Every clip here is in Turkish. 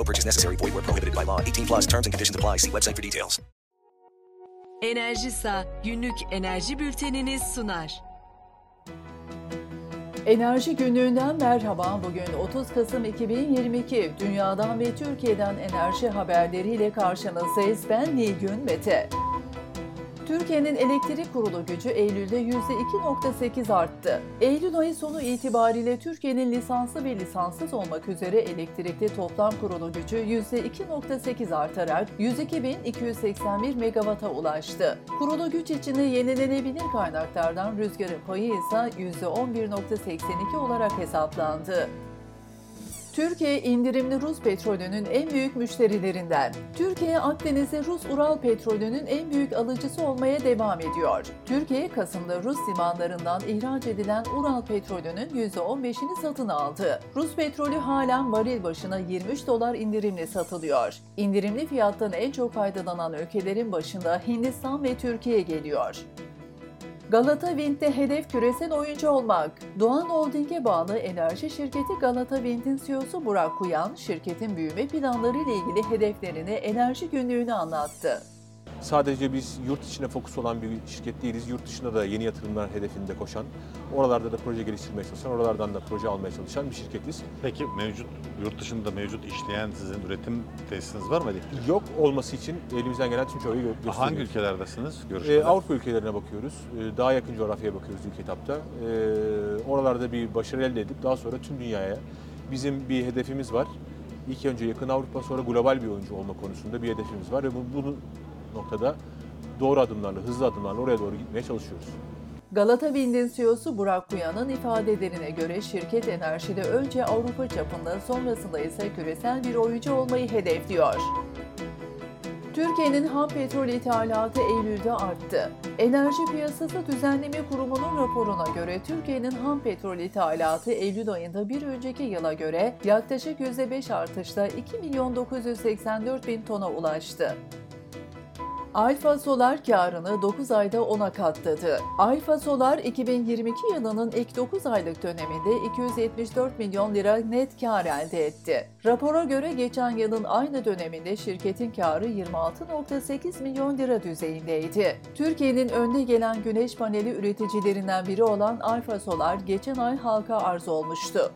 No purchase necessary. Void where prohibited by law. 18 plus terms and conditions apply. See website for details. Enerjisa günlük enerji bülteniniz sunar. Enerji günlüğünden merhaba. Bugün 30 Kasım 2022. Dünyadan ve Türkiye'den enerji haberleriyle karşınızdayız. Ben Nilgün Mete. Türkiye'nin elektrik kurulu gücü Eylül'de %2.8 arttı. Eylül ayı sonu itibariyle Türkiye'nin lisanslı ve lisanssız olmak üzere elektrikli toplam kurulu gücü %2.8 artarak 102.281 megawata ulaştı. Kurulu güç içinde yenilenebilir kaynaklardan rüzgarın payı ise %11.82 olarak hesaplandı. Türkiye indirimli Rus petrolünün en büyük müşterilerinden. Türkiye Akdeniz'de Rus Ural petrolünün en büyük alıcısı olmaya devam ediyor. Türkiye Kasım'da Rus limanlarından ihraç edilen Ural petrolünün %15'ini satın aldı. Rus petrolü halen varil başına 23 dolar indirimli satılıyor. İndirimli fiyattan en çok faydalanan ülkelerin başında Hindistan ve Türkiye geliyor. Galata Wind'de hedef küresel oyuncu olmak. Doğan Holding'e bağlı enerji şirketi Galata Wind'in CEO'su Burak Kuyan, şirketin büyüme planları ile ilgili hedeflerini enerji günlüğüne anlattı. Sadece biz yurt içine fokus olan bir şirket değiliz. Yurt dışında da yeni yatırımlar hedefinde koşan, oralarda da proje geliştirmeye çalışan, oralardan da proje almaya çalışan bir şirketiz. Peki mevcut yurt dışında mevcut işleyen sizin üretim tesisiniz var mı elektrikli? Yok olması için elimizden gelen tüm çabayı gö- gösteriyoruz. Hangi ülkelerdesiniz? Ee, Görüşmeler. Avrupa ülkelerine bakıyoruz. Ee, daha yakın coğrafyaya bakıyoruz ilk etapta. Ee, oralarda bir başarı elde edip daha sonra tüm dünyaya bizim bir hedefimiz var. İlk önce yakın Avrupa sonra global bir oyuncu olma konusunda bir hedefimiz var ve bu, bu noktada doğru adımlarla, hızlı adımlarla oraya doğru gitmeye çalışıyoruz. Galata Wind'in CEO'su Burak Kuyan'ın ifadelerine göre şirket enerjide önce Avrupa çapında sonrasında ise küresel bir oyuncu olmayı hedefliyor. Türkiye'nin ham petrol ithalatı Eylül'de arttı. Enerji Piyasası Düzenleme Kurumu'nun raporuna göre Türkiye'nin ham petrol ithalatı Eylül ayında bir önceki yıla göre yaklaşık %5 artışla 2 milyon 984 bin tona ulaştı. Alfa Solar karını 9 ayda 10'a katladı. Alfa Solar 2022 yılının ilk 9 aylık döneminde 274 milyon lira net kar elde etti. Rapora göre geçen yılın aynı döneminde şirketin karı 26.8 milyon lira düzeyindeydi. Türkiye'nin önde gelen güneş paneli üreticilerinden biri olan Alfa Solar geçen ay halka arz olmuştu.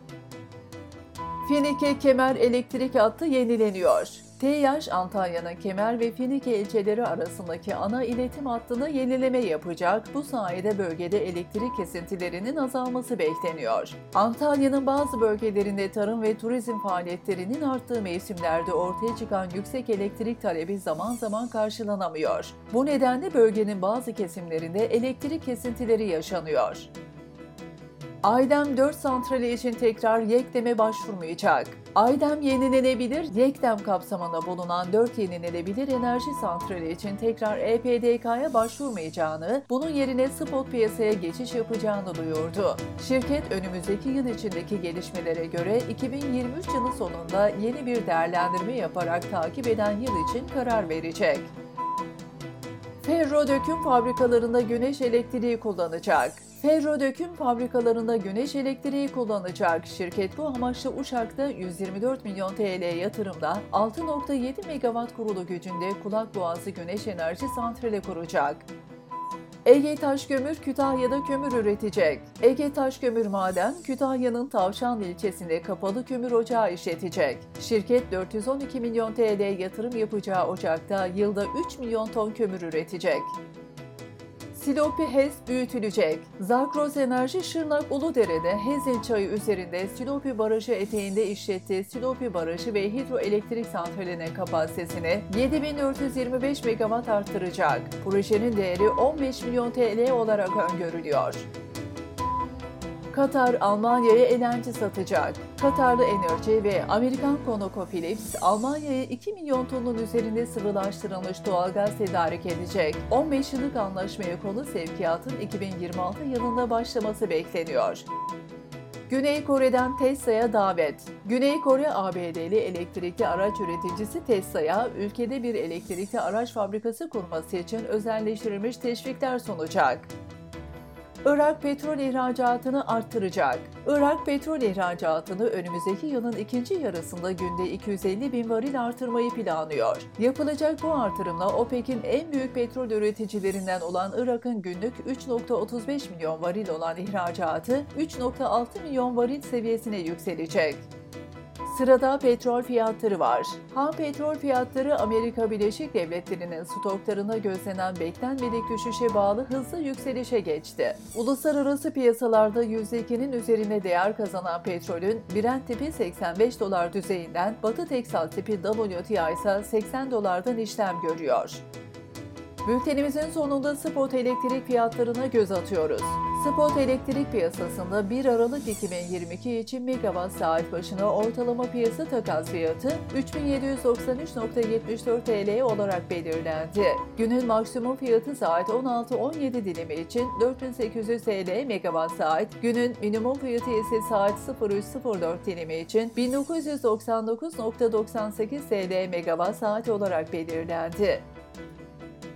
Finike kemer elektrik hattı yenileniyor. TİAŞ Antalya'nın Kemer ve Finike ilçeleri arasındaki ana iletim hattına yenileme yapacak. Bu sayede bölgede elektrik kesintilerinin azalması bekleniyor. Antalya'nın bazı bölgelerinde tarım ve turizm faaliyetlerinin arttığı mevsimlerde ortaya çıkan yüksek elektrik talebi zaman zaman karşılanamıyor. Bu nedenle bölgenin bazı kesimlerinde elektrik kesintileri yaşanıyor. Aydem 4 santrali için tekrar YEKDEM'e başvurmayacak. Aydem yenilenebilir, YEKDEM kapsamında bulunan 4 yenilenebilir enerji santrali için tekrar EPDK'ya başvurmayacağını, bunun yerine spot piyasaya geçiş yapacağını duyurdu. Şirket önümüzdeki yıl içindeki gelişmelere göre 2023 yılı sonunda yeni bir değerlendirme yaparak takip eden yıl için karar verecek. Ferro döküm fabrikalarında güneş elektriği kullanacak. Ferro döküm fabrikalarında güneş elektriği kullanacak. Şirket bu amaçla Uşak'ta 124 milyon TL yatırımda 6.7 megawatt kurulu gücünde Kulak Boğazı Güneş Enerji Santrali kuracak. Ege Taşkömür Kütahya'da kömür üretecek. Ege Taşkömür Maden, Kütahya'nın Tavşanlı ilçesinde kapalı kömür ocağı işletecek. Şirket 412 milyon TL yatırım yapacağı ocakta yılda 3 milyon ton kömür üretecek. Silopi HES büyütülecek. Zakros Enerji Şırnak Uludere'de Hezin Çayı üzerinde Silopi Barajı eteğinde işlettiği Silopi Barajı ve hidroelektrik santralinin kapasitesini 7425 megawatt arttıracak. Projenin değeri 15 milyon TL olarak öngörülüyor. Katar, Almanya'ya enerji satacak. Katarlı Enerji ve Amerikan ConocoPhillips, Almanya'ya 2 milyon tonun üzerinde sıvılaştırılmış doğalgaz tedarik edecek. 15 yıllık anlaşmaya konu sevkiyatın 2026 yılında başlaması bekleniyor. Güney Kore'den Tesla'ya davet. Güney Kore ABD'li elektrikli araç üreticisi Tesla'ya ülkede bir elektrikli araç fabrikası kurması için özelleştirilmiş teşvikler sunacak. Irak petrol ihracatını arttıracak. Irak petrol ihracatını önümüzdeki yılın ikinci yarısında günde 250 bin varil artırmayı planlıyor. Yapılacak bu artırımla OPEC'in en büyük petrol üreticilerinden olan Irak'ın günlük 3.35 milyon varil olan ihracatı 3.6 milyon varil seviyesine yükselecek. Sırada petrol fiyatları var. Ham petrol fiyatları Amerika Birleşik Devletleri'nin stoklarına gözlenen beklenmedik düşüşe bağlı hızlı yükselişe geçti. Uluslararası piyasalarda %2'nin üzerine değer kazanan petrolün Brent tipi 85 dolar düzeyinden, Batı Teksal tipi WTI ise 80 dolardan işlem görüyor. Bültenimizin sonunda spot elektrik fiyatlarına göz atıyoruz. Spot elektrik piyasasında 1 Aralık 2022 için megawatt saat başına ortalama piyasa takas fiyatı 3793.74 TL olarak belirlendi. Günün maksimum fiyatı saat 16-17 dilimi için 4800 TL megawatt saat, günün minimum fiyatı ise saat 03.04 dilimi için 1999.98 TL megawatt saat olarak belirlendi.